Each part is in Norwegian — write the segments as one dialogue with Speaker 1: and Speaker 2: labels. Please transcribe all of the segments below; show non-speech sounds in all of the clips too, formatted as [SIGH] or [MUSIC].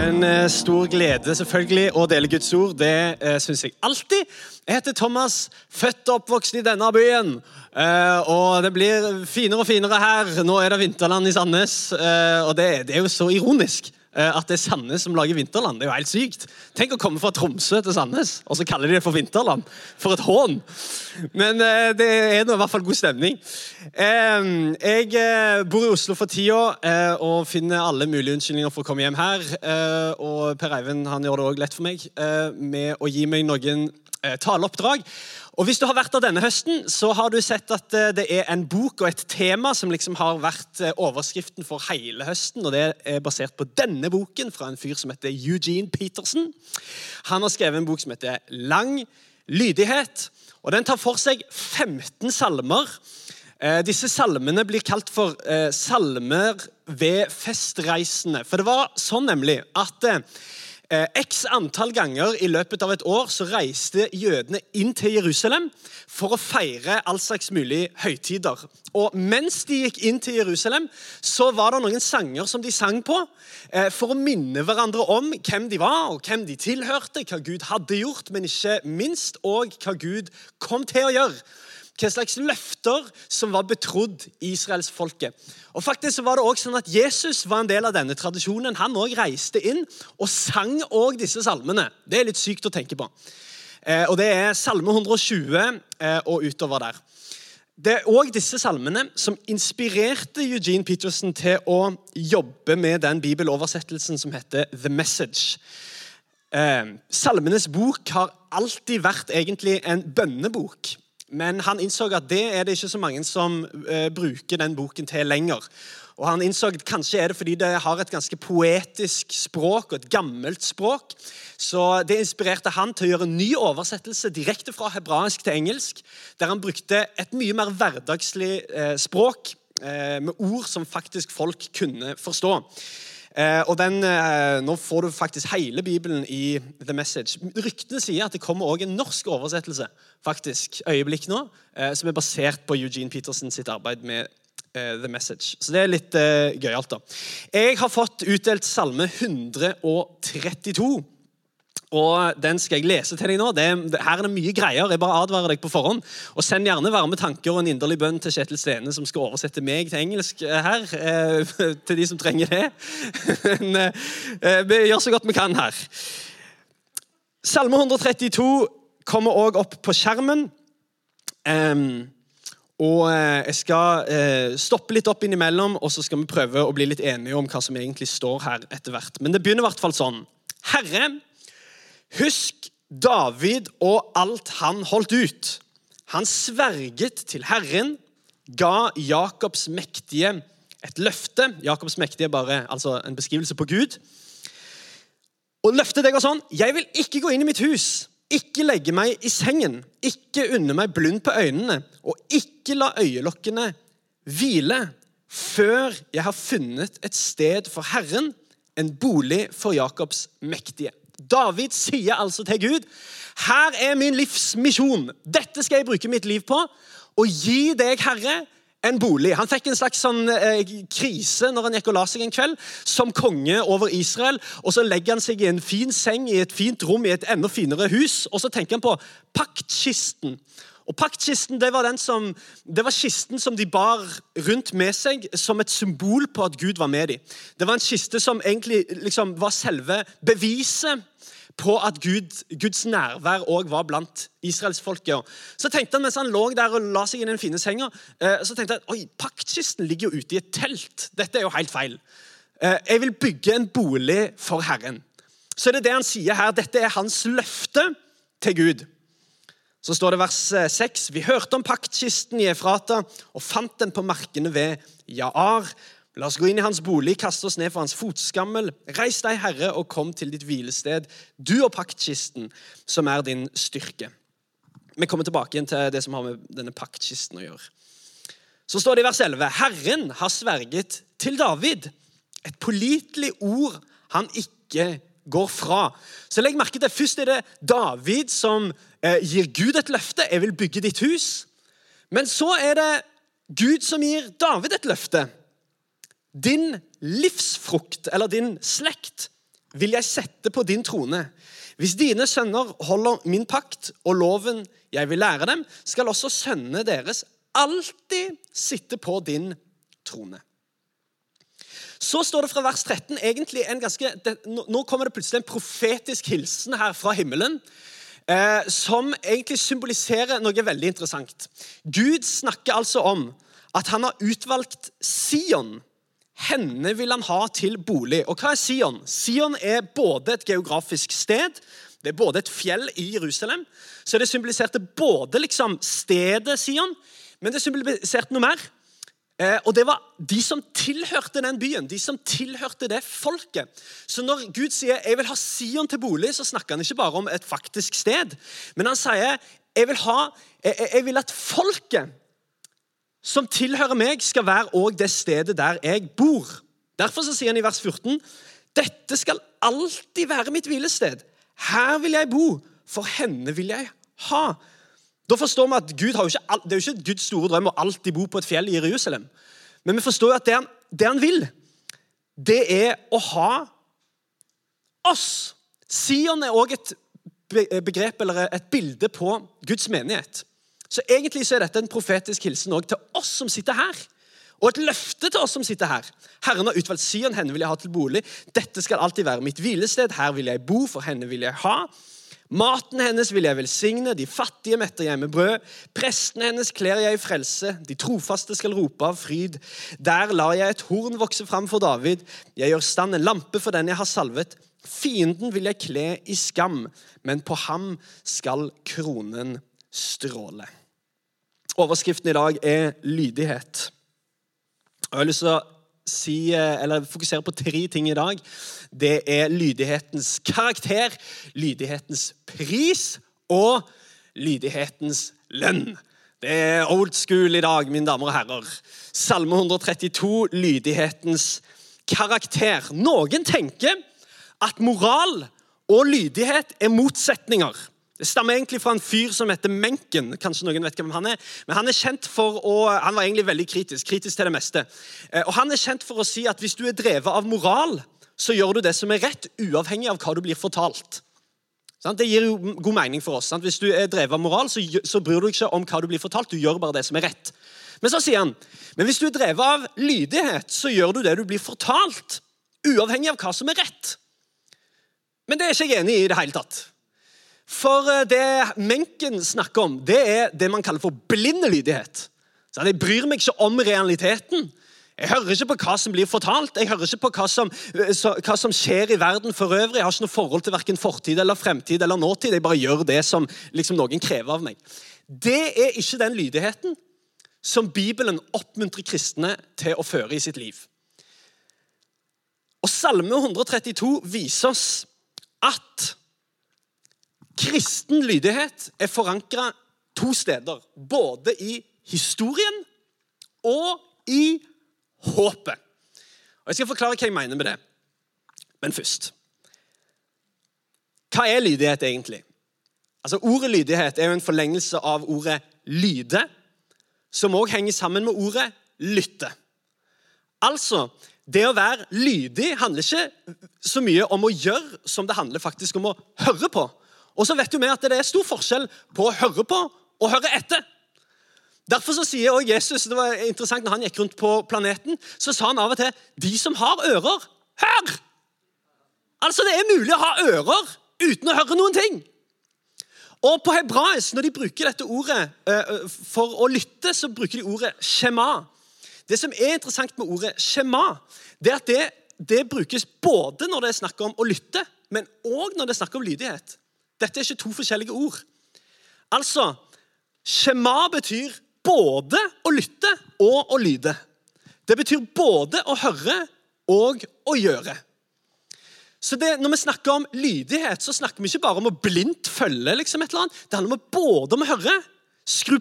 Speaker 1: En eh, stor glede selvfølgelig å dele Guds ord. Det uh, syns jeg alltid. Jeg heter Thomas, født og oppvokst i denne byen. Uh, og det blir finere og finere her. Nå er det vinterland i Sandnes. Uh, og det, er jo så ironisk at det er Sandnes som lager vinterland. Det er jo helt sykt. Tenk å komme fra Tromsø til Sandnes, og så kaller de det for vinterland. For et hån! Men det er nå i hvert fall god stemning. jeg bor i Oslo for tida og finner alle mulige unnskyldninger for å komme hjem her. og Per Eivind han gjør det òg lett for meg med å gi meg noen taleoppdrag. Og Hvis du har vært der denne høsten, så har du sett at eh, det er en bok og et tema som liksom har vært eh, overskriften for hele høsten. og Det er basert på denne boken fra en fyr som heter Eugene Peterson. Han har skrevet en bok som heter Lang lydighet. og Den tar for seg 15 salmer. Eh, disse salmene blir kalt for salmer ved festreisende. For det var sånn nemlig at x antall ganger i løpet av et år så reiste jødene inn til Jerusalem for å feire all slags mulig høytider. Og Mens de gikk inn til Jerusalem, så var det noen sanger som de sang på eh, for å minne hverandre om hvem de var, og hvem de tilhørte, hva Gud hadde gjort, men ikke minst og hva Gud kom til å gjøre hva slags løfter som var betrodd israelsfolket. Og faktisk var det også sånn at Jesus var en del av denne tradisjonen. Han også reiste inn og sang også disse salmene. Det er litt sykt å tenke på. Eh, og Det er Salme 120 eh, og utover der. Det er òg disse salmene som inspirerte Eugene Peterson til å jobbe med den bibeloversettelsen som heter The Message. Eh, salmenes bok har alltid vært egentlig en bønnebok. Men han innså at det er det ikke så mange som uh, bruker den boken til lenger. Og han innså at Kanskje er det fordi det har et ganske poetisk språk og et gammelt språk. Så Det inspirerte han til å gjøre en ny oversettelse direkte fra hebraisk til engelsk, der han brukte et mye mer hverdagslig uh, språk uh, med ord som faktisk folk kunne forstå. Eh, og den, eh, Nå får du faktisk hele Bibelen i The Message. Ryktene sier at det kommer også en norsk oversettelse faktisk, øyeblikk nå, eh, som er basert på Eugene Petersen sitt arbeid med The Message. Så det er litt eh, gøyalt. da. Jeg har fått utdelt Salme 132. Og Den skal jeg lese til deg nå. Det, her er det mye greier. Jeg bare advarer deg på forhånd. Og Send gjerne varme tanker og en inderlig bønn til Kjetil Stene, som skal oversette meg til engelsk eh, her. Eh, [LAUGHS] til de som trenger det. [LAUGHS] Men eh, vi gjør så godt vi kan her. Salme 132 kommer òg opp på skjermen. Um, og Jeg skal stoppe litt opp innimellom, og så skal vi prøve å bli litt enige om hva som egentlig står her etter hvert. Men det begynner i hvert fall sånn. Herre, Husk David og alt han holdt ut. Han sverget til Herren, ga Jakobs mektige et løfte. Jakobs mektige er bare altså en beskrivelse på Gud. Og Løftet det går sånn Jeg vil ikke gå inn i mitt hus, ikke legge meg i sengen, ikke unne meg blund på øynene, og ikke la øyelokkene hvile før jeg har funnet et sted for Herren, en bolig for Jakobs mektige. David sier altså til Gud her er min livsmisjon. Dette skal jeg bruke mitt liv på. Og gi deg, Herre, en bolig. Han fikk en slags sånn, eh, krise når han gikk og la seg en kveld, som konge over Israel. og Så legger han seg i en fin seng i et fint rom i et enda finere hus. Og så tenker han på paktkisten. Og Paktkisten det var, som, det var kisten som de bar rundt med seg som et symbol på at Gud var med dem. Det var en kiste som egentlig liksom var selve beviset på at Gud, Guds nærvær òg var blant israelsfolket. Så tenkte han mens han lå der og la seg inn i den fine senga, eh, så tenkte han, oi, paktkisten ligger jo ute i et telt. Dette er jo helt feil. Eh, jeg vil bygge en bolig for Herren. Så det er det han sier her. Dette er hans løfte til Gud. Så står det vers 6.: eh, Vi hørte om paktkisten i Efrata og fant den på markene ved Jaar. La oss gå inn i hans bolig, kaste oss ned for hans fotskammel. Reis deg, Herre, og kom til ditt hvilested, du og paktkisten, som er din styrke. Vi kommer tilbake igjen til det som har med denne paktkisten å gjøre. Så står det i vers 11.: Herren har sverget til David. Et pålitelig ord han ikke går fra. Så legg merke til, Først er det David som eh, gir Gud et løfte. 'Jeg vil bygge ditt hus'. Men så er det Gud som gir David et løfte. Din livsfrukt, eller din slekt, vil jeg sette på din trone. Hvis dine sønner holder min pakt og loven jeg vil lære dem, skal også sønnene deres alltid sitte på din trone. Så står det fra vers 13 egentlig en ganske, det, Nå kommer det plutselig en profetisk hilsen her fra himmelen. Eh, som egentlig symboliserer noe veldig interessant. Gud snakker altså om at han har utvalgt Sion. Henne vil han ha til bolig. Og hva er Sion? Sion er både et geografisk sted, det er både et fjell i Jerusalem, så det symboliserte både liksom stedet Sion, men det symboliserte noe mer. Eh, og det var de som tilhørte den byen, de som tilhørte det folket. Så når Gud sier 'jeg vil ha Sion til bolig', så snakker han ikke bare om et faktisk sted. Men han sier 'jeg vil, ha, jeg, jeg vil at folket som tilhører meg, skal være òg det stedet der jeg bor'. Derfor så sier han i vers 14 'Dette skal alltid være mitt hvilested'. Her vil jeg bo, for henne vil jeg ha'. Da forstår vi at Gud har jo ikke, Det er jo ikke Guds store drøm å alltid bo på et fjell i Jerusalem. Men vi forstår jo at det han, det han vil, det er å ha oss. Sion er òg et begrep eller et bilde på Guds menighet. Så egentlig så er dette en profetisk hilsen også til oss som sitter her. Og et løfte til oss som sitter her. Herren har utvalgt Sion, henne vil jeg ha til bolig. Dette skal alltid være mitt hvilested. Her vil jeg bo, for henne vil jeg ha. Maten hennes vil jeg velsigne, de fattige metter jeg med brød. Prestene hennes kler jeg i frelse, de trofaste skal rope av fryd. Der lar jeg et horn vokse fram for David, jeg gjør stand en lampe for den jeg har salvet. Fienden vil jeg kle i skam, men på ham skal kronen stråle. Overskriften i dag er lydighet. Jeg har lyst til å si, eh, fokusere på tre ting i dag. Det er lydighetens karakter, lydighetens pris og lydighetens lønn. Det er old school i dag, mine damer og herrer. Salme 132, lydighetens karakter. Noen tenker at moral og lydighet er motsetninger. Det stammer egentlig fra en fyr som heter Menken. Kanskje noen vet hvem Han er Men han er kjent for å, han var egentlig veldig kritisk, kritisk til det meste. Eh, og Han er kjent for å si at hvis du er drevet av moral, så gjør du det som er rett, uavhengig av hva du blir fortalt. Det gir jo god mening for oss. Hvis du er drevet av moral, så, bryr du deg ikke om hva du blir fortalt. Du gjør bare det som er rett. Men så sier han men hvis du er drevet av lydighet, så gjør du det du blir fortalt, uavhengig av hva som er rett. Men det er ikke jeg enig i i det hele tatt. For eh, det Menken snakker om, det er det man kaller for blind lydighet. Så Jeg bryr meg ikke om realiteten. Jeg hører ikke på hva som blir fortalt, jeg hører ikke på hva som, eh, hva som skjer i verden for øvrig. Jeg har ikke noe forhold til verken fortid eller fremtid eller nåtid. Jeg bare gjør det som liksom, noen krever av meg. Det er ikke den lydigheten som Bibelen oppmuntrer kristne til å føre i sitt liv. Og Salme 132 viser oss at Kristen lydighet er forankra to steder. Både i historien og i håpet. Og Jeg skal forklare hva jeg mener med det. Men først Hva er lydighet egentlig? Altså, Ordet lydighet er jo en forlengelse av ordet lyde, som òg henger sammen med ordet lytte. Altså, det å være lydig handler ikke så mye om å gjøre som det handler faktisk om å høre på. Og så vet jo vi at det er stor forskjell på å høre på og høre etter. Derfor så sier også Jesus det var interessant når han gikk rundt på planeten, så sa han av og til 'De som har ører, hør!' Altså, det er mulig å ha ører uten å høre noen ting. Og På hebraisk, når de bruker dette ordet uh, for å lytte, så bruker de ordet shema. Det som er interessant med ordet shema, det er at det, det brukes både når det er snakk om å lytte, men òg når det er snakk om lydighet. Dette er ikke to forskjellige ord. Altså, Shema betyr både å lytte og å lyde. Det betyr både å høre og å gjøre. Så det, Når vi snakker om lydighet, så snakker vi ikke bare om å blindt følge. liksom et eller annet. Det handler om både om å høre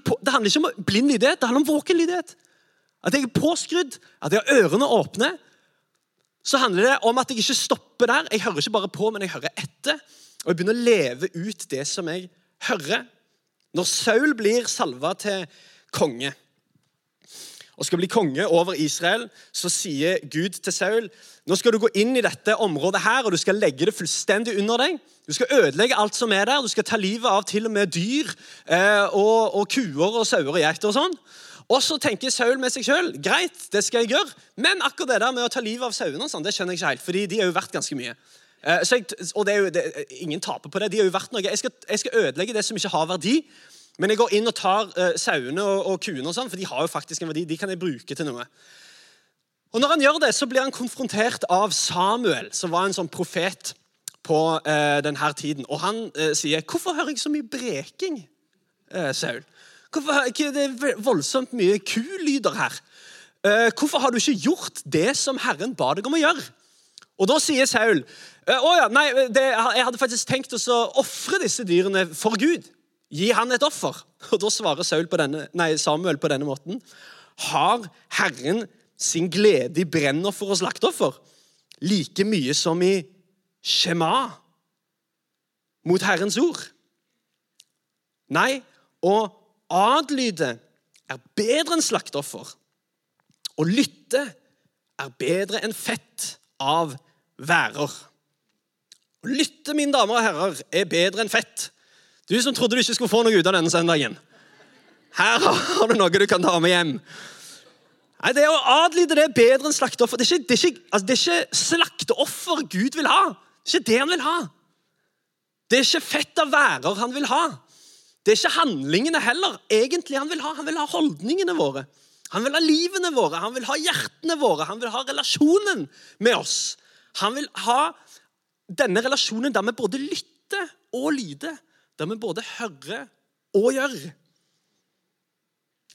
Speaker 1: på. Det handler ikke om blind lydighet, det handler om våken lydighet. at jeg er påskrudd, at jeg har ørene åpne, så handler det om at jeg ikke stopper der. Jeg hører ikke bare på, men jeg hører etter. Og jeg begynner å leve ut det som jeg hører. Når Saul blir salva til konge og skal bli konge over Israel, så sier Gud til Saul nå skal du gå inn i dette området her, og du skal legge det fullstendig under deg. Du skal ødelegge alt som er der. Du skal ta livet av til og med dyr eh, og, og, kuer og sauer og geiter og sånn. Og så tenker Saul med seg sjøl greit, det skal jeg gjøre, men akkurat det der med å ta livet av sauene sånn, det skjønner jeg ikke helt, fordi de er jo verdt ganske mye. Eh, jeg, og det er jo, det, Ingen taper på det. De har jo vært noe. Jeg skal, jeg skal ødelegge det som ikke har verdi. Men jeg går inn og tar uh, sauene og, og kuene, og sånn, for de har jo faktisk en verdi. De kan jeg bruke til noe. Og Når han gjør det, så blir han konfrontert av Samuel, som var en sånn profet på uh, denne tiden. Og han uh, sier, 'Hvorfor hører jeg så mye breking, Saul?' Hvorfor Det er voldsomt mye kulyder her. hvorfor har du ikke gjort det som Herren ba deg om å gjøre? Og Da sier Saul, 'Å ja, nei, det, jeg hadde faktisk tenkt å ofre disse dyrene for Gud.' Gi han et offer. Og Da svarer på denne, nei, Samuel på denne måten. Har Herren sin glede i brennoffer og slakteoffer like mye som i Shema mot Herrens ord? Nei, å adlyde er bedre enn slakteoffer. Å lytte er bedre enn fett av værer. Å lytte, mine damer og herrer, er bedre enn fett. Du som trodde du ikke skulle få noe ut av denne søndagen. Her har du noe du kan ta med hjem. Nei, Det å adlyde det er bedre enn slakteoffer. Det er, ikke, det, er ikke, altså, det er ikke slakteoffer Gud vil ha. Det er ikke det han vil ha. Det er ikke fett av værer han vil ha. Det er ikke handlingene heller egentlig han vil ha. Han vil ha holdningene våre. Han vil ha livene våre, han vil ha hjertene våre, han vil ha relasjonen med oss. Han vil ha denne relasjonen der vi både lytter og lyder der vi både hører og gjør.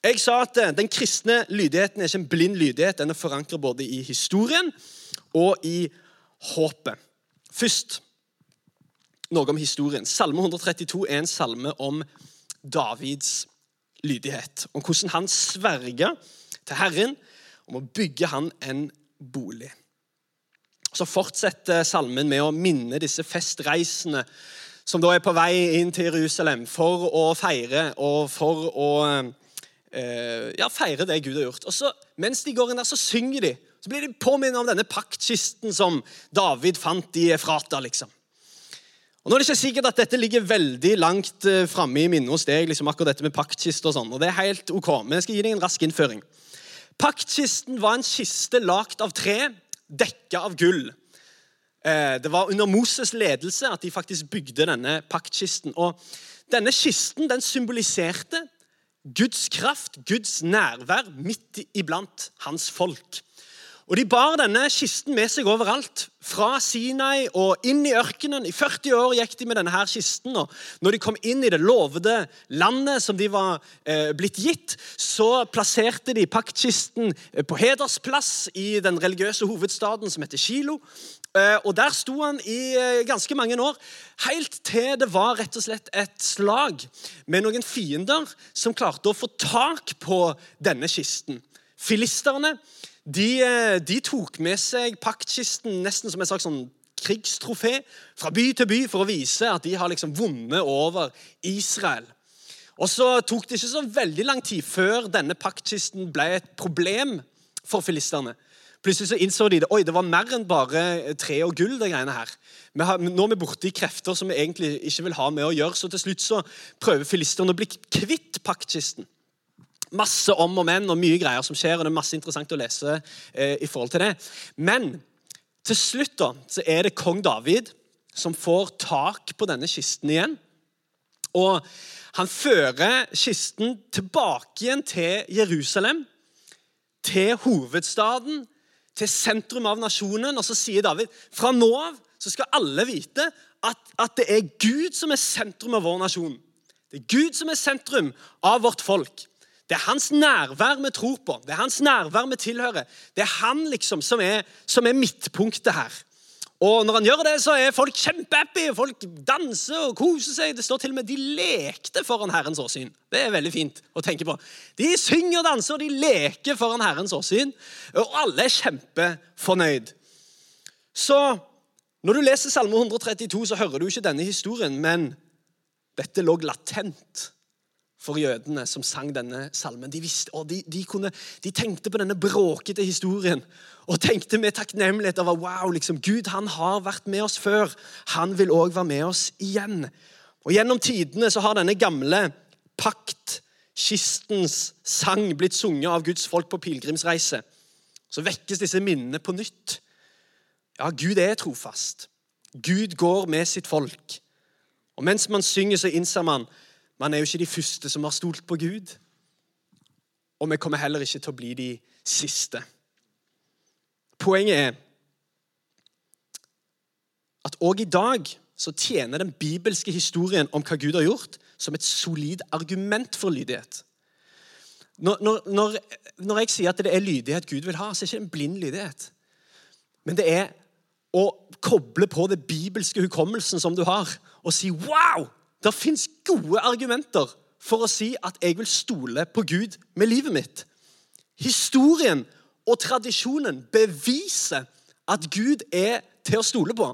Speaker 1: Jeg sa at eh, Den kristne lydigheten er ikke en blind lydighet. Den er forankret både i historien og i håpet. Først noe om historien. Salme 132 er en salme om Davids lydighet. Om hvordan han sverger til Herren om å bygge han en bolig. Så fortsetter salmen med å minne disse festreisende som da er på vei inn til Jerusalem for å feire og for å eh, ja, feire det Gud har gjort. Og så, Mens de går inn der, så synger de. Så blir de påminnet om denne paktkisten som David fant i Efrata. liksom. Og nå er det ikke sikkert at dette ligger veldig langt uh, framme i minnet hos deg. liksom akkurat dette med paktkiste og sånn, og det er helt ok, Men jeg skal gi deg en rask innføring. Paktkisten var en kiste lagd av tre, dekka av gull. Eh, det var under Moses' ledelse at de faktisk bygde denne paktkisten. Og denne kisten den symboliserte Guds kraft, Guds nærvær midt iblant hans folk. Og De bar denne kisten med seg overalt, fra Sinai og inn i ørkenen. I 40 år gikk de med denne her kisten. og Når de kom inn i det lovede landet som de var eh, blitt gitt, så plasserte de paktkisten eh, på hedersplass i den religiøse hovedstaden som heter Kilo. Eh, og Der sto han i eh, ganske mange år, helt til det var rett og slett et slag med noen fiender som klarte å få tak på denne kisten. Filisterne de, eh, de, tok med seg paktkisten nesten som en slags sånn krigstrofé fra by til by for å vise at de har liksom vunnet over Israel. Og så tok det ikke så veldig lang tid før denne paktkisten ble et problem for filisterne. Plutselig så innså de det, oi, det var mer enn bare tre og gull. det greiene her. Har, nå er vi borte i krefter som vi egentlig ikke vil ha med å gjøre. Så til slutt så prøver filisterne å bli kvitt paktkisten masse om og men og mye greier som skjer, og det er masse interessant å lese eh, i forhold til det. Men til slutt da, så er det kong David som får tak på denne kisten igjen. Og han fører kisten tilbake igjen til Jerusalem, til hovedstaden, til sentrum av nasjonen. Og så sier David fra nå av så skal alle vite at, at det er Gud som er sentrum av vår nasjon. Det er Gud som er sentrum av vårt folk. Det er hans nærvær vi tror på. Det er hans nærvær vi tilhører. Det er han liksom som er, som er midtpunktet her. Og når han gjør det, så er folk kjempehappy. Folk danser og koser seg. Det står til og med de lekte foran Herrens åsyn. Det er veldig fint å tenke på. De synger og danser, og de leker foran Herrens åsyn. Og alle er kjempefornøyd. Så når du leser Salme 132, så hører du ikke denne historien, men dette lå latent for jødene som sang denne salmen. De, visste, de, de, kunne, de tenkte på denne bråkete historien og tenkte med takknemlighet over wow, liksom, Gud han har vært med oss før. Han vil òg være med oss igjen. Og Gjennom tidene så har denne gamle paktkistens sang, blitt sunget av Guds folk på pilegrimsreise. Så vekkes disse minnene på nytt. Ja, Gud er trofast. Gud går med sitt folk. Og mens man synger, så innser man man er jo ikke de første som har stolt på Gud. Og vi kommer heller ikke til å bli de siste. Poenget er at òg i dag så tjener den bibelske historien om hva Gud har gjort, som et solid argument for lydighet. Når, når, når, jeg sier at det er lydighet Gud vil ha, så er det ikke en blind lydighet. Men det er å koble på det bibelske hukommelsen som du har, og si 'wow'! Det fins gode argumenter for å si at jeg vil stole på Gud med livet mitt. Historien og tradisjonen beviser at Gud er til å stole på.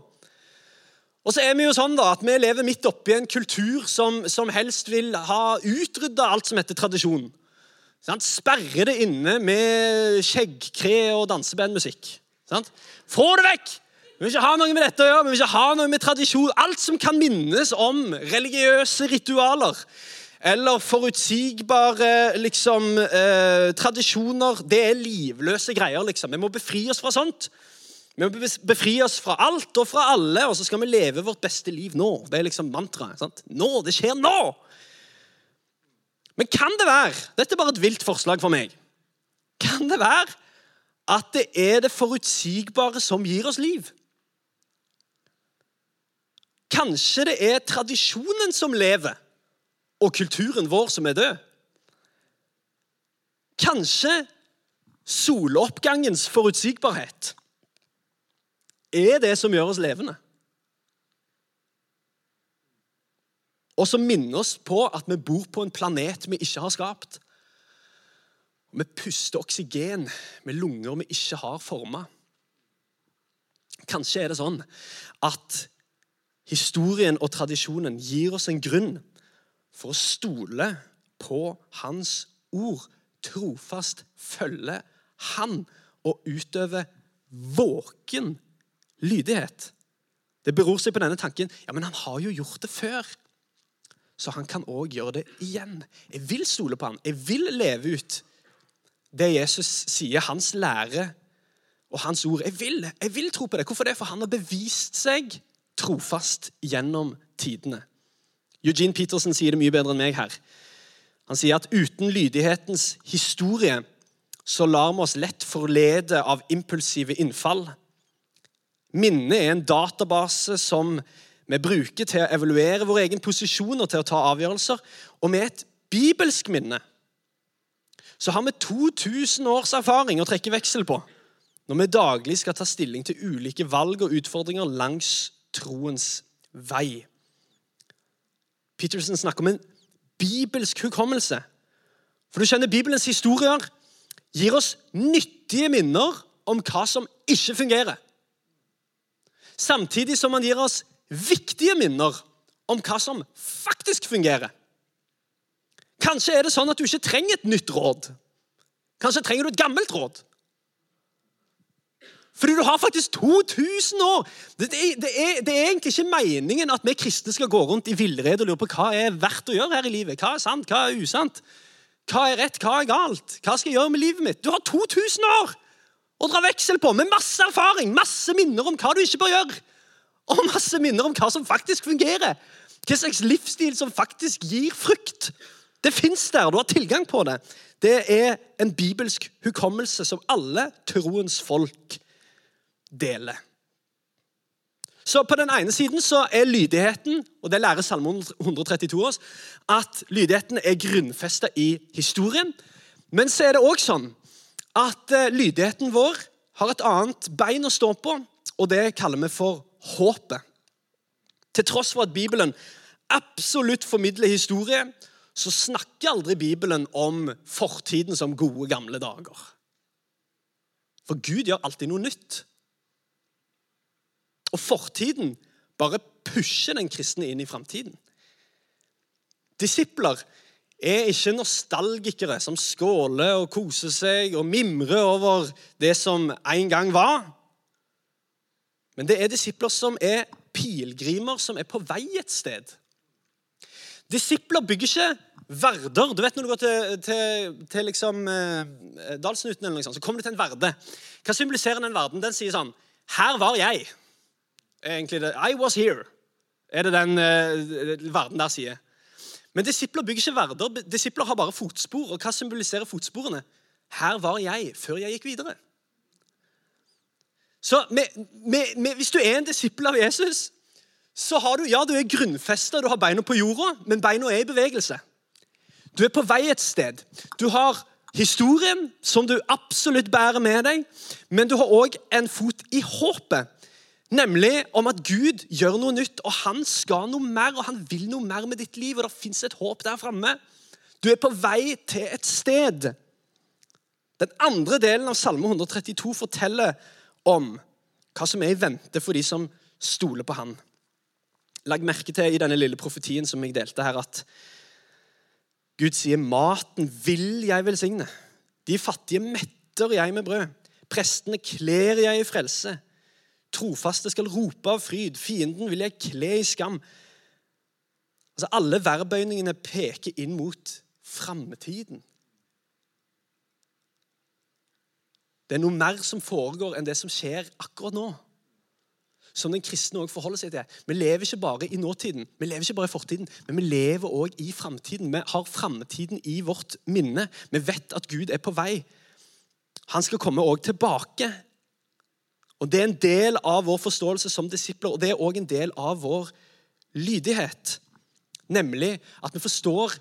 Speaker 1: Og så er Vi jo sånn da, at vi lever midt oppi en kultur som, som helst vil ha utrydda alt som heter tradisjon. Sant? Sperre det inne med skjeggkre og dansebandmusikk. Få det vekk! Vi vil ikke ha noe med dette å gjøre, vi vil ikke ha noe med tradisjon. Alt som kan minnes om religiøse ritualer eller forutsigbare liksom, eh, tradisjoner, det er livløse greier. liksom. Vi må befri oss fra sånt. Vi må befri oss fra alt og fra alle, og så skal vi leve vårt beste liv nå. Det er liksom mantraet. Nå! Det skjer nå! Men kan det være Dette er bare et vilt forslag for meg. Kan det være at det er det forutsigbare som gir oss liv? Kanskje det er tradisjonen som lever, og kulturen vår som er død? Kanskje soloppgangens forutsigbarhet er det som gjør oss levende? Og som minner oss på at vi bor på en planet vi ikke har skapt. Vi puster oksygen med lunger vi ikke har forma. Kanskje er det sånn at historien og tradisjonen gir oss en grunn for å stole på Hans ord, trofast følge Han og utøve våken lydighet. Det beror seg på denne tanken ja, men han har jo gjort det før. Så han kan òg gjøre det igjen. Jeg vil stole på han. Jeg vil leve ut det Jesus sier, hans lære og hans ord. Jeg vil, jeg vil tro på det. Hvorfor det? For han har bevist seg trofast gjennom tidene. Eugene Peterson sier det mye bedre enn meg her. Han sier at uten lydighetens historie så lar vi oss lett forlede av impulsive innfall. Minnet er en database som vi bruker til å evaluere vår egen posisjon og til å ta avgjørelser. Og med et bibelsk minne så har vi 2000 års erfaring å trekke veksel på når vi daglig skal ta stilling til ulike valg og utfordringer langs troens vei. Peterson snakker om en bibelsk hukommelse. For du kjenner Bibelens historier gir oss nyttige minner om hva som ikke fungerer. Samtidig som han gir oss viktige minner om hva som faktisk fungerer. Kanskje er det sånn at du ikke trenger et nytt råd. Kanskje trenger du et gammelt råd. Fordi du har faktisk 2000 år! Det, det, er, det, er, egentlig ikke meningen at vi kristne skal gå rundt i villrede og lure på hva er verdt å gjøre her i livet. Hva er sant, hva er usant? Hva er rett, hva er galt? Hva skal jeg gjøre med livet mitt? Du har 2000 år å dra veksel på, med masse erfaring, masse minner om hva du ikke bør gjøre. Og masse minner om hva som faktisk fungerer. Hva slags livsstil som faktisk gir frukt. Det fins der, du har tilgang på det. Det er en bibelsk hukommelse som alle troens folk deler. Så På den ene siden så er lydigheten, og det lærer Salme 132 oss, at lydigheten er grunnfesta i historien. Men så er det òg sånn at eh, lydigheten vår har et annet bein å stå på, og det kaller vi for håpet. Til tross for at Bibelen absolutt formidler historie, så snakker aldri Bibelen om fortiden som gode, gamle dager. For Gud gjør alltid noe nytt. Og fortiden bare pusher den kristne inn i framtiden. Disipler er ikke nostalgikere som skåler og koser seg og mimrer over det som en gang var. Men det er disipler som er pilegrimer som er på vei et sted. Disipler bygger ikke verder. Du vet Når du går til, til, til liksom, eh, Dalsnuten, eller noe sånt, så kommer du til en verde. Hva symboliserer den verden? Den sier sånn Her var jeg. Egentlig det, I was here, er det den uh, verden der sier. Men disipler bygger ikke verder. Disipler har bare fotspor. Og hva symboliserer fotsporene? Her var jeg før jeg gikk videre. Så med, med, med, Hvis du er en disippel av Jesus, så har du ja, du er grunnfesta, du har beina på jorda, men beina er i bevegelse. Du er på vei et sted. Du har historien, som du absolutt bærer med deg, men du har òg en fot i håpet. Nemlig om at Gud gjør noe nytt, og han skal noe mer, og han vil noe mer med ditt liv. Og det fins et håp der framme. Du er på vei til et sted. Den andre delen av Salme 132 forteller om hva som er i vente for de som stoler på Han. Lag merke til i denne lille profetien som jeg delte her, at Gud sier, 'Maten vil jeg velsigne'. De fattige metter jeg med brød. Prestene kler jeg i frelse. Trofaste skal rope av fryd. Fienden vil jeg kle i skam. Altså, Alle verbøyningene peker inn mot framtiden. Det er noe mer som foregår enn det som skjer akkurat nå. Som den kristne også forholder seg til. Vi lever ikke bare i nåtiden, vi lever ikke bare i fortiden, men vi lever òg i framtiden. Vi har framtiden i vårt minne. Vi vet at Gud er på vei. Han skal komme òg tilbake og Det er en del av vår forståelse som disipler, og det er òg en del av vår lydighet. Nemlig at vi forstår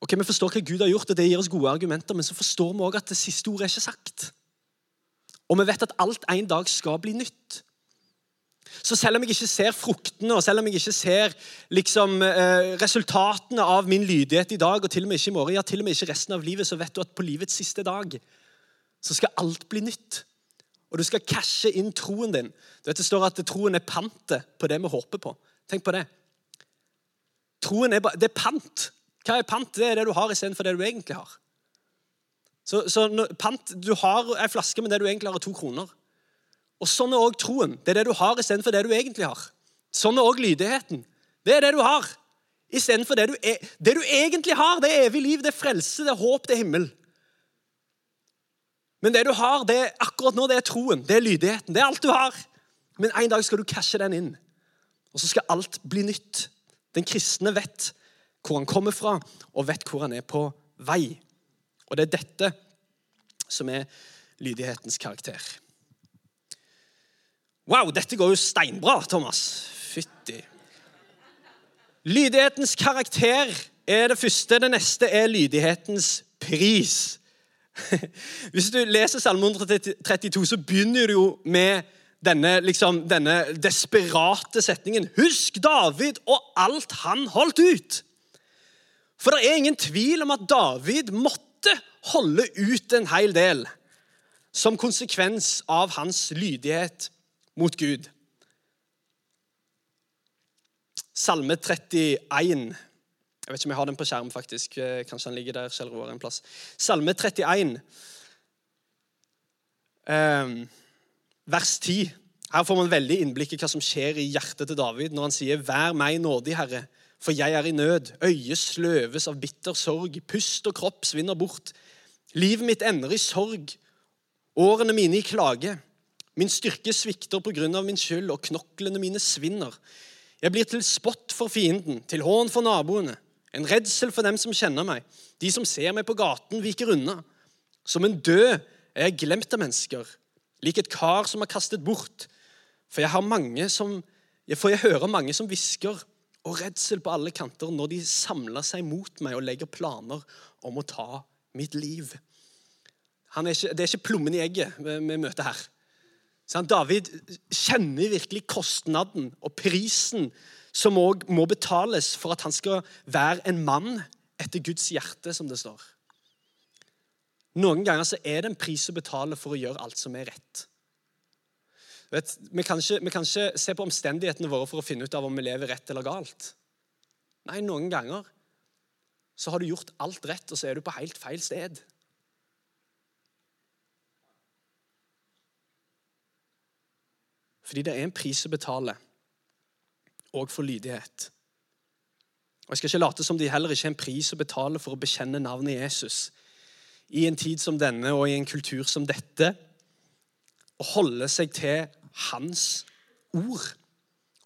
Speaker 1: ok, vi forstår hva Gud har gjort, og det gir oss gode argumenter, men så forstår vi òg at det siste ordet er ikke sagt. Og vi vet at alt en dag skal bli nytt. Så selv om jeg ikke ser fruktene og selv om jeg ikke ser liksom, eh, resultatene av min lydighet i dag, og til og med ikke i morgen, ja, til og med ikke resten av livet, så vet du at på livets siste dag så skal alt bli nytt og du skal cashe inn troen din. Du vet, Det står at troen er pantet på det vi håper på. Tenk på det. Troen er, det er pant. Hva er pant? Det er det du har istedenfor det du egentlig har. Så, så pant, Du har ei flaske, men det du egentlig har, er to kroner. Og Sånn er òg troen. Det er det du har istedenfor det du egentlig har. Sånn er òg lydigheten. Det er det du har. Istedenfor det, du er, det du egentlig har. Det er evig liv, det er frelse, det er håp, det er himmel. Men det du har det er akkurat nå, det er troen, det er lydigheten. Det er alt du har. Men en dag skal du cashe den inn, og så skal alt bli nytt. Den kristne vet hvor han kommer fra, og vet hvor han er på vei. Og det er dette som er lydighetens karakter. Wow, dette går jo steinbra, Thomas. Fytti. Lydighetens karakter er det første. Det neste er lydighetens pris. [LAUGHS] Hvis du leser Salme 132, så begynner du jo med denne, liksom, denne desperate setningen. Husk David og alt han holdt ut. For det er ingen tvil om at David måtte holde ut en hel del som konsekvens av hans lydighet mot Gud. Salme 31 jeg vet ikke om jeg har den på skjerm, faktisk. Eh, kanskje han ligger der Kjell Roar en plass. Salme 31, eh, vers 10. Her får man veldig innblikk i hva som skjer i hjertet til David når han sier, 'Vær meg nådig, Herre, for jeg er i nød.' Øyet sløves av bitter sorg, pust og kropp svinner bort. Livet mitt ender i sorg, årene mine i klage. Min styrke svikter på grunn av min skyld, og knoklene mine svinner. Jeg blir til spott for fienden, til hån for naboene. En redsel for dem som kjenner meg. De som ser meg på gaten, viker unna. Som en død er jeg glemt av mennesker, lik et kar som er kastet bort. For jeg, har mange som, for jeg hører mange som hvisker, og redsel på alle kanter når de samler seg mot meg og legger planer om å ta mitt liv. Er ikke, det er ikke plommen i egget vi, vi møter her. David kjenner virkelig kostnaden og prisen som òg må betales for at han skal være en mann etter Guds hjerte, som det står. Noen ganger så er det en pris å betale for å gjøre alt som er rett. Vet, vi, kan ikke, vi kan ikke se på omstendighetene våre for å finne ut av om vi lever rett eller galt. Nei, noen ganger så har du gjort alt rett, og så er du på helt feil sted. Fordi det er en pris å betale, òg for lydighet. Og Jeg skal ikke late som de heller ikke er en pris å betale for å bekjenne navnet Jesus. I en tid som denne og i en kultur som dette. Å holde seg til hans ord.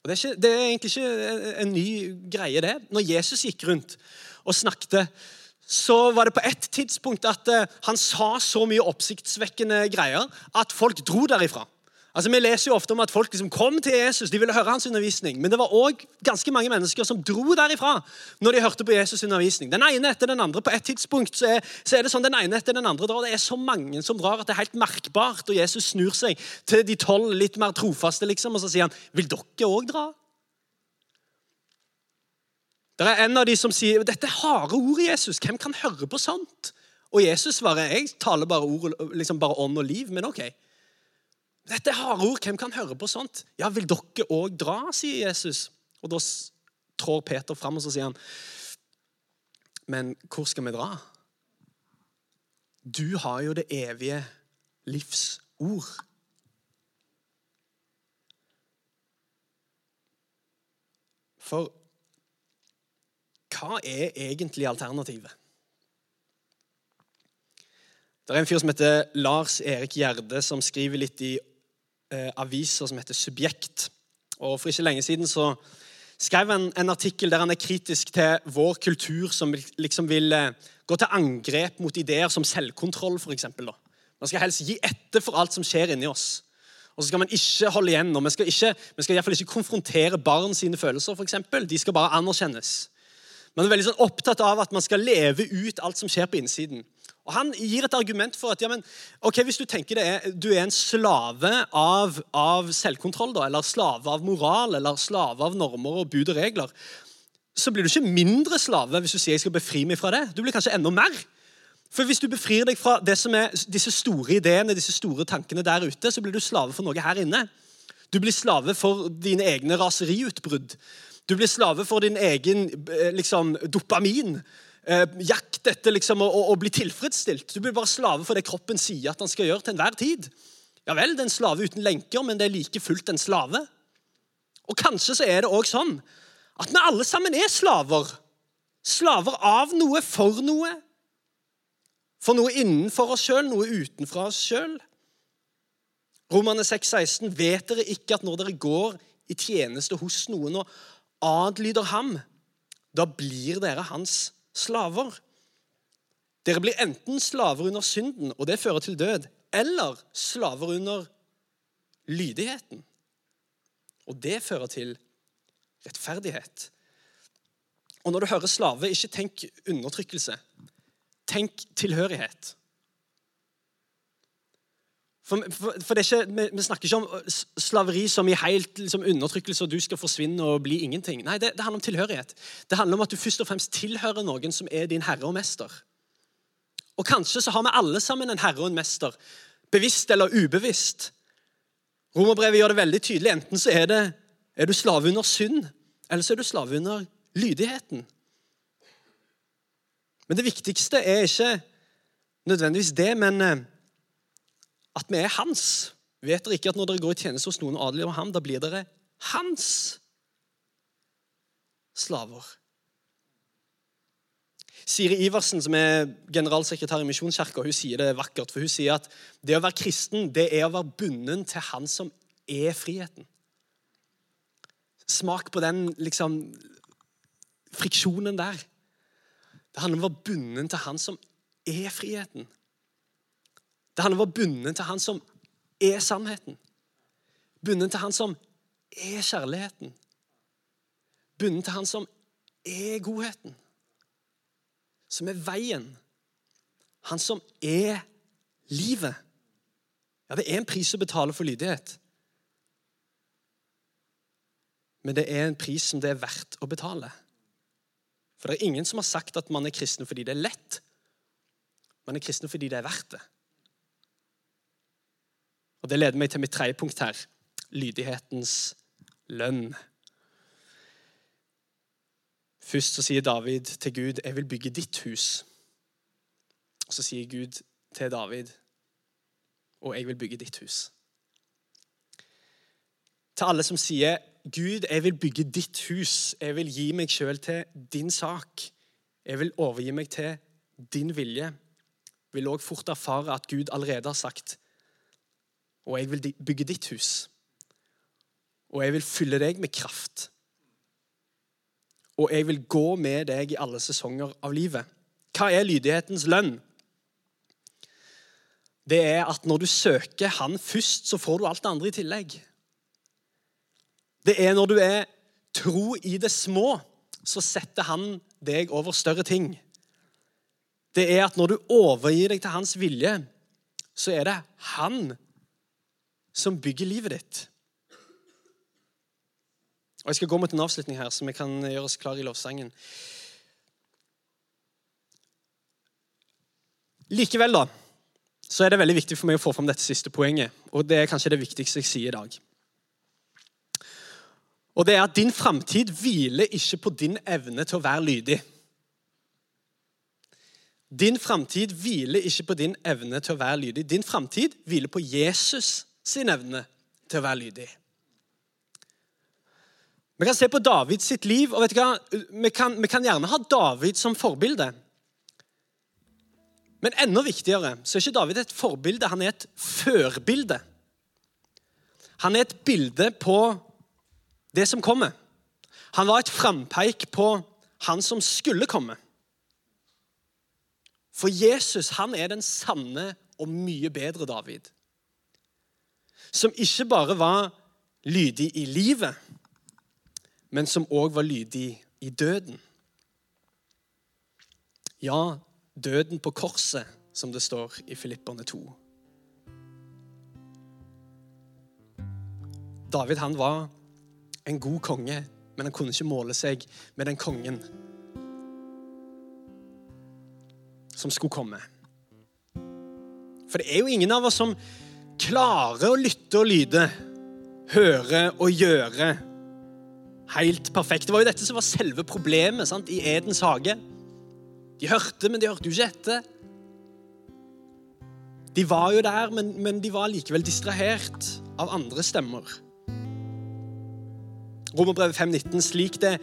Speaker 1: Og det er, ikke, det er egentlig ikke en ny greie, det. Når Jesus gikk rundt og snakket, så var det på et tidspunkt at eh, han sa så mye oppsiktsvekkende greier at folk dro derifra. Altså, Vi leser jo ofte om at folk liksom kom til Jesus, de ville høre hans undervisning. Men det var òg ganske mange mennesker som dro derifra når de hørte på Jesus' undervisning. Den ene etter den andre. På et tidspunkt så er, så er, det sånn den ene etter den andre drar. Det er så mange som drar at det er helt merkbart. Og Jesus snur seg til de tolv litt mer trofaste liksom, og så sier han, 'Vil dere òg dra?' Det er en av de som sier, 'Dette er harde ord, Jesus. Hvem kan høre på sånt?' Og Jesus svarer, 'Jeg taler bare, ord, liksom bare ånd og liv, men ok.' Dette er harde ord. Hvem kan høre på sånt? Ja, vil dere òg dra, sier Jesus. Og da trår Peter fram og så sier han, men hvor skal vi dra? Du har jo det evige livs ord. For hva er egentlig alternativet? Det er en fyr som heter Lars Erik Gjerde, som skriver litt i aviser som heter Subjekt. Og For ikke lenge siden så skrev han en artikkel der han er kritisk til vår kultur, som liksom vil eh, gå til angrep mot ideer som selvkontroll, f.eks. Man skal helst gi etter for alt som skjer inni oss. Og så skal man ikke holde igjen. og Vi skal, ikke, vi skal i hvert fall ikke konfrontere barn sine følelser. For eksempel. De skal bare anerkjennes. Man er veldig sånn opptatt av at man skal leve ut alt som skjer på innsiden. Og Han gir et argument for at ja, men, ok, hvis du tenker det er, du er en slave av, av selvkontroll, da, eller slave av moral, eller slave av normer og bud og regler, så blir du ikke mindre slave hvis du sier jeg skal befri meg fra det. Du blir kanskje enda mer. For Hvis du befrir deg fra det som er disse store ideene, disse store tankene der ute, så blir du slave for noe her inne. Du blir slave for dine egne raseriutbrudd. Du blir slave for din egen eh, liksom, dopamin eh, jakt etter liksom, å, å, bli tilfredsstilt. Du blir bare slave for det kroppen sier at han skal gjøre til enhver tid. Ja vel, det er en slave uten lenker, men det er like fullt en slave. Og kanskje så er det òg sånn at vi alle sammen er slaver. Slaver av noe, for noe. For noe innenfor oss sjøl, noe utenfor oss sjøl. Romane 6,16.: Vet dere ikke at når dere går i tjeneste hos noen og adlyder ham, da blir dere hans slaver. Dere blir enten slaver under synden, og det fører til død, eller slaver under lydigheten. Og det fører til rettferdighet. Og når du hører slave, ikke tenk undertrykkelse. Tenk tilhørighet. For, for, for ikke, vi, vi, snakker ikke om slaveri som i helt liksom, undertrykkelse, og du skal forsvinne og bli ingenting. Nei, det, det, handler om tilhørighet. Det handler om at du først og fremst tilhører noen som er din herre og mester. Og kanskje så har vi alle sammen en herre og en mester, bevisst eller ubevisst. Romerbrevet gjør det veldig tydelig. Enten så er, det, er du slave under synd, eller så er du slave under lydigheten. Men det viktigste er ikke nødvendigvis det, men eh, at vi er hans. Vet dere ikke at når dere går i tjeneste hos noen og adlyder ham, da blir dere hans slaver? Siri Iversen, som er generalsekretær i Misjonskirka, hun sier det vakkert. for Hun sier at det å være kristen det er å være bundet til Han som er friheten. Smak på den liksom, friksjonen der. Det handler om å være bundet til Han som er friheten. Det handler om å være bundet til han som er sannheten. Bundet til han som er kjærligheten. Bundet til han som er godheten. Som er veien. Han som er livet. Ja, det er en pris å betale for lydighet. Men det er en pris som det er verdt å betale. For det er ingen som har sagt at man er kristen fordi det er lett. Man er kristen fordi det er verdt det. Og Det leder meg til mitt tredje punkt her lydighetens lønn. Først så sier David til Gud, 'Jeg vil bygge ditt hus'. Og så sier Gud til David, 'Og jeg vil bygge ditt hus'. Til alle som sier, 'Gud, jeg vil bygge ditt hus', 'Jeg vil gi meg sjøl til din sak', 'Jeg vil overgi meg til din vilje', vil òg fort erfare at Gud allerede har sagt, 'Og jeg vil bygge ditt hus', og jeg vil fylle deg med kraft' og jeg vil gå med deg i alle sesonger av livet. Hva er lydighetens lønn? Det er at når du søker Han først, så får du alt det andre i tillegg. Det er når du er tro i det små, så setter Han deg over større ting. Det er at når du overgir deg til Hans vilje, så er det Han som bygger livet ditt. Og Jeg skal gå mot en avslutning her, så vi kan gjøre oss klare i lovsangen. Likevel da, så er det veldig viktig for meg å få fram dette siste poenget. Og det er kanskje det viktigste jeg sier i dag. Og det er at din framtid hviler ikke på din evne til å være lydig. Din framtid hviler ikke på din evne til å være lydig. Din framtid hviler på Jesus sin evne til å være lydig. Vi kan se på Davids sitt liv, og? Vi kan, vi kan gjerne ha David som forbilde. Men enda viktigere så er ikke David et forbilde, han er et førbilde. Han er et bilde på det som kommer. Han var et frampeik på han som skulle komme. For Jesus han er den sanne og mye bedre David. Som ikke bare var lydig i livet, men som òg var lydig i døden. Ja, døden på korset, som det står i Filipperne 2. David han var en god konge, men han kunne ikke måle seg med den kongen som skulle komme. For det er jo ingen av oss som klarer å lytte og lyde, høre og gjøre helt perfekt. Det var jo dette som var selve problemet sant? i Edens hage. De hørte, men de hørte jo ikke etter. De var jo der, men, men de var likevel distrahert av andre stemmer. Romerbrevet 5,19.: Slik det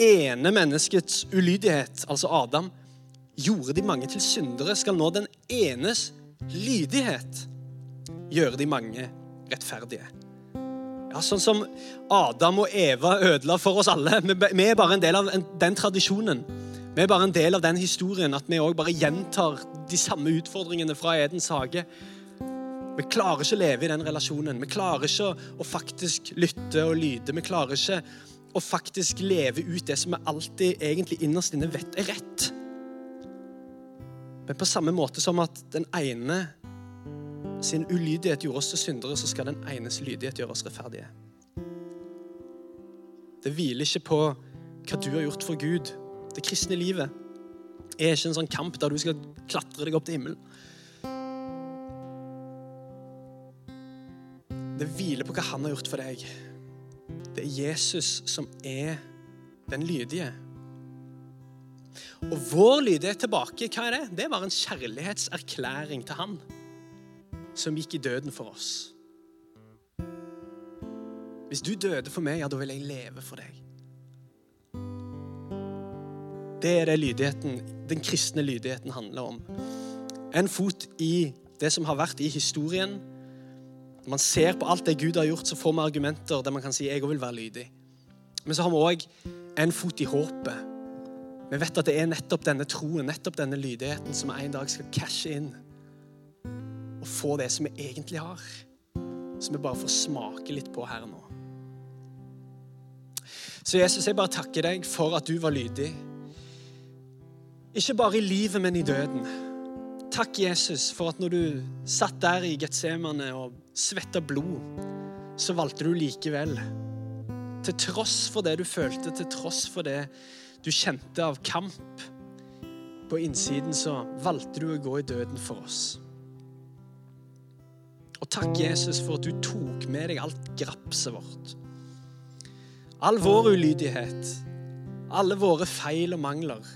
Speaker 1: ene menneskets ulydighet, altså Adam, gjorde de mange til syndere, skal nå den enes lydighet gjøre de mange rettferdige. Ja, Sånn som Adam og Eva ødela for oss alle. Vi er bare en del av den tradisjonen. Vi er bare en del av den historien at vi òg bare gjentar de samme utfordringene fra Edens hage. Vi klarer ikke å leve i den relasjonen. Vi klarer ikke å faktisk lytte og lyde. Vi klarer ikke å faktisk leve ut det som vi alltid egentlig innerst inne vet er rett. Men på samme måte som at den ene sin ulydighet gjorde oss til syndere, så skal den enes lydighet gjøre oss rettferdige. Det hviler ikke på hva du har gjort for Gud. Det kristne livet er ikke en sånn kamp der du skal klatre deg opp til himmelen. Det hviler på hva han har gjort for deg. Det er Jesus som er den lydige. Og vår lydighet tilbake, hva er det? Det er bare en kjærlighetserklæring til han som gikk i døden for oss. Hvis du døde for meg, ja, da vil jeg leve for deg. Det er det lydigheten, den kristne lydigheten handler om. En fot i det som har vært i historien. Når man ser på alt det Gud har gjort, så får vi argumenter der man kan si 'jeg òg vil være lydig'. Men så har vi òg en fot i håpet. Vi vet at det er nettopp denne troen, nettopp denne lydigheten, som en dag skal cashe inn og få det som vi egentlig har. Som vi bare får smake litt på her nå. Så Jesus, jeg bare takker deg for at du var lydig. Ikke bare i livet, men i døden. Takk, Jesus, for at når du satt der i Getsemane og svetta blod, så valgte du likevel, til tross for det du følte, til tross for det du kjente av kamp på innsiden, så valgte du å gå i døden for oss. Og takk, Jesus, for at du tok med deg alt grapset vårt. All vår ulydighet, alle våre feil og mangler.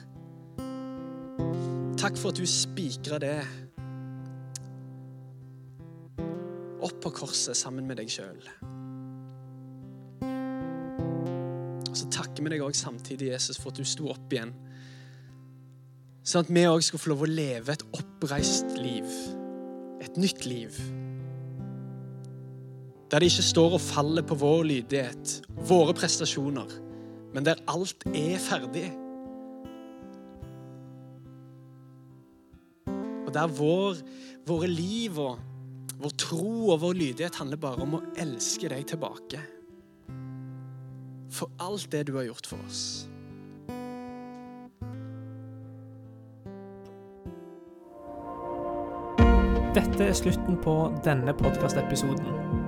Speaker 1: Takk for at du spikra det opp på korset sammen med deg sjøl. Så takker vi deg òg samtidig, Jesus, for at du sto opp igjen. Sånn at vi òg skal få lov å leve et oppreist liv. Et nytt liv. Der det ikke står og faller på vår lydighet, våre prestasjoner, men der alt er ferdig. Og der vår, våre liv og vår tro og vår lydighet handler bare om å elske deg tilbake. For alt det du har gjort for oss.
Speaker 2: Dette er slutten på denne podkastepisoden.